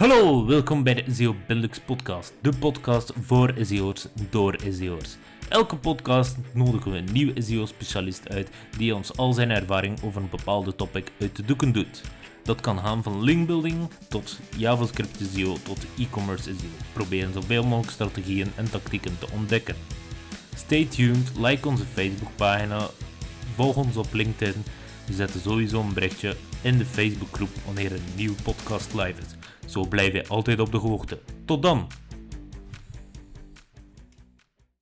Hallo, welkom bij de SEO Benelux podcast. De podcast voor SEO'ers door SEO'ers. Elke podcast nodigen we een nieuwe SEO-specialist uit die ons al zijn ervaring over een bepaalde topic uit de doeken doet. Dat kan gaan van linkbuilding tot JavaScript SEO tot e-commerce SEO. Probeer zoveel mogelijk strategieën en tactieken te ontdekken. Stay tuned, like onze Facebookpagina, volg ons op LinkedIn. Zetten sowieso een berichtje in de Facebookgroep wanneer een nieuwe podcast live is. Zo blijf je altijd op de hoogte. Tot dan!